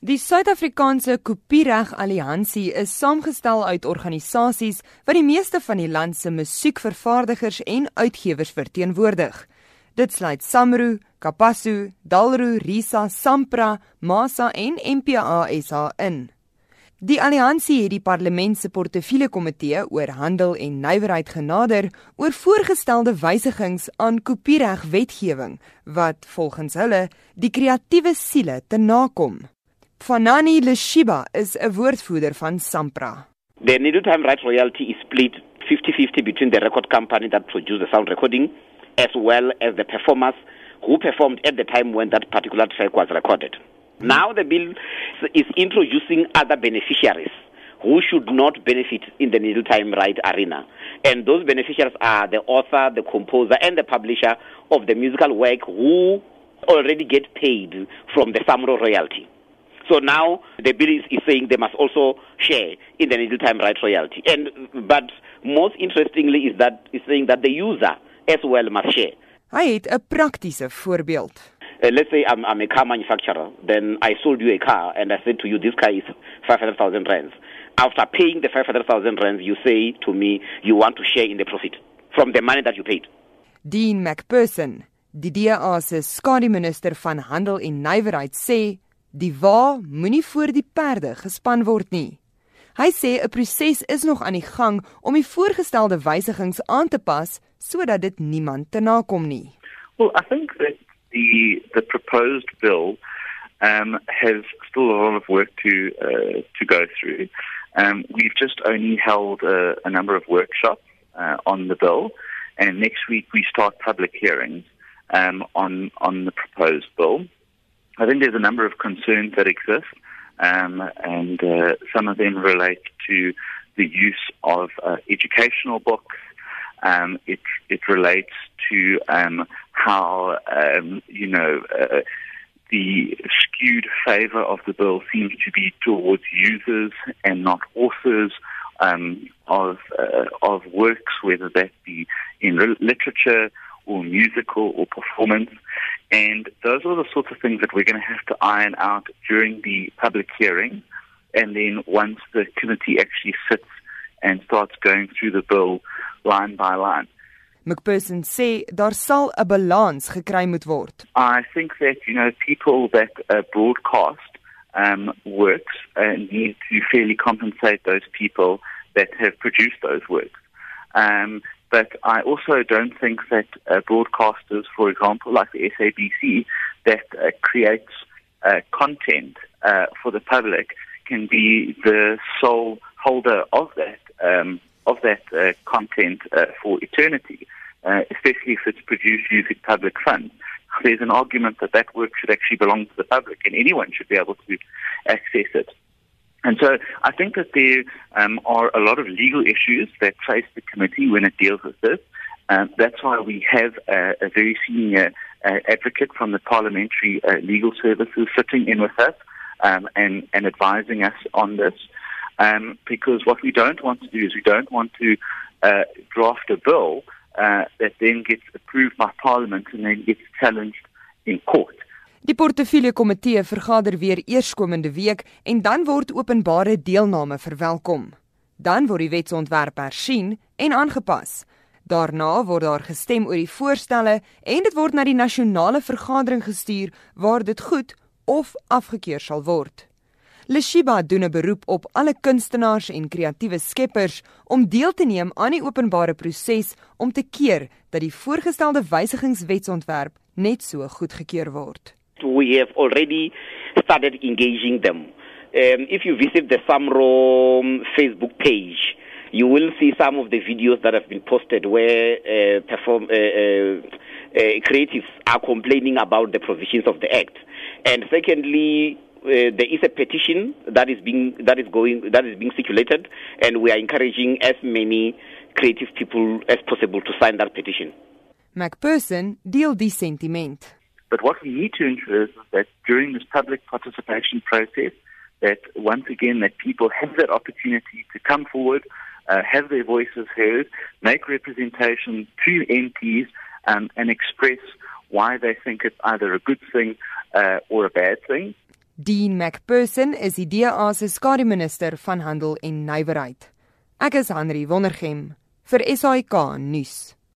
Die Suid-Afrikaanse Kopiereg Alliansie is saamgestel uit organisasies wat die meeste van die land se musiekvervaardigers en uitgewers verteenwoordig. Dit sluit Samro, Kapasu, Dalru, Risa, Sampra, Masa en MPA SA in. Die alliansie het die parlement se portefeulje komitee oor handel en nywerheid genader oor voorgestelde wysigings aan kopiereg wetgewing wat volgens hulle die kreatiewe siele te nakom. Fanani Leshiba is 'n woordvoerder van Sampra. The Needle Time Rights Royalty is split 50-50 between the record company that produced the sound recording as well as the performers who performed at the time when that particular track was recorded. Now the bill is introducing other beneficiaries who should not benefit in the Needle Time Right arena. And those beneficiaries are the author, the composer, and the publisher of the musical work who already get paid from the Samro royalty. So now the bill is, is saying they must also share in the needle time right royalty. And but most interestingly is that is saying that the user as well must share. Hy het 'n praktiese voorbeeld. Uh, let's say I'm, I'm a car manufacturer. Then I sold you a car and I said to you, this car is 500,000 rands. After paying the 500,000 rands, you say to me, you want to share in the profit from the money that you paid. Dean McPherson, die DA se skademinister van handel en nywerheid sê Die wa moenie voor die perde gespan word nie. Hy sê 'n proses is nog aan die gang om die voorgestelde wysigings aan te pas sodat dit niemand te nakom nie. Well, I think that the the proposed bill um has still a lot of work to uh to go through. Um we've just only held a, a number of workshops uh, on the bill and next week we start public hearings um on on the proposed bill. I think there's a number of concerns that exist, um, and uh, some of them relate to the use of uh, educational books. Um, it it relates to um, how um, you know uh, the skewed favour of the bill seems to be towards users and not authors um, of uh, of works, whether that be in literature or musical or performance. And those are the sorts of things that we're going to have to iron out during the public hearing. And then once the committee actually sits and starts going through the bill line by line. McPherson sê daar sal 'n balans gekry moet word. I think that you know people that uh, broadcast um works uh, need to fairly compensate those people that have produced those works. Um but I also don't think that uh, broadcasters, for example, like the SABC, that uh, creates uh, content uh, for the public, can be the sole holder of that um, of that uh, content uh, for eternity, especially if it's produced using public funds. There's an argument that that work should actually belong to the public, and anyone should be able to access it. And so I think that there um, are a lot of legal issues that face the committee when it deals with this. Um, that's why we have a, a very senior uh, advocate from the parliamentary uh, legal services sitting in with us um, and, and advising us on this. Um, because what we don't want to do is we don't want to uh, draft a bill uh, that then gets approved by Parliament and then gets challenged in court. Die portefeulje komitee vergader weer eerskomende week en dan word openbare deelname verwelkom. Dan word die wetsontwerp hersien en aangepas. Daarna word daar gestem oor die voorstelle en dit word na die nasionale vergadering gestuur waar dit goed of afgekeur sal word. Leshiba doen 'n beroep op alle kunstenaars en kreatiewe skeppers om deel te neem aan die openbare proses om te keer dat die voorgestelde wysigingswetsontwerp net so goedgekeur word. We have already started engaging them. Um, if you visit the Samro Facebook page, you will see some of the videos that have been posted where uh, perform, uh, uh, uh creatives are complaining about the provisions of the act. And secondly, uh, there is a petition that is being that is going that is being circulated, and we are encouraging as many creative people as possible to sign that petition. McPherson deel die sentiment. But what we need to ensure is that during this public participation process, that once again that people have that opportunity to come forward, uh, have their voices heard, make representation to MPs, um, and express why they think it's either a good thing uh, or a bad thing. Dean McPherson is die DA se skademinister van handel en nywerheid. Ek is Henry Wondergem vir SAK nuus.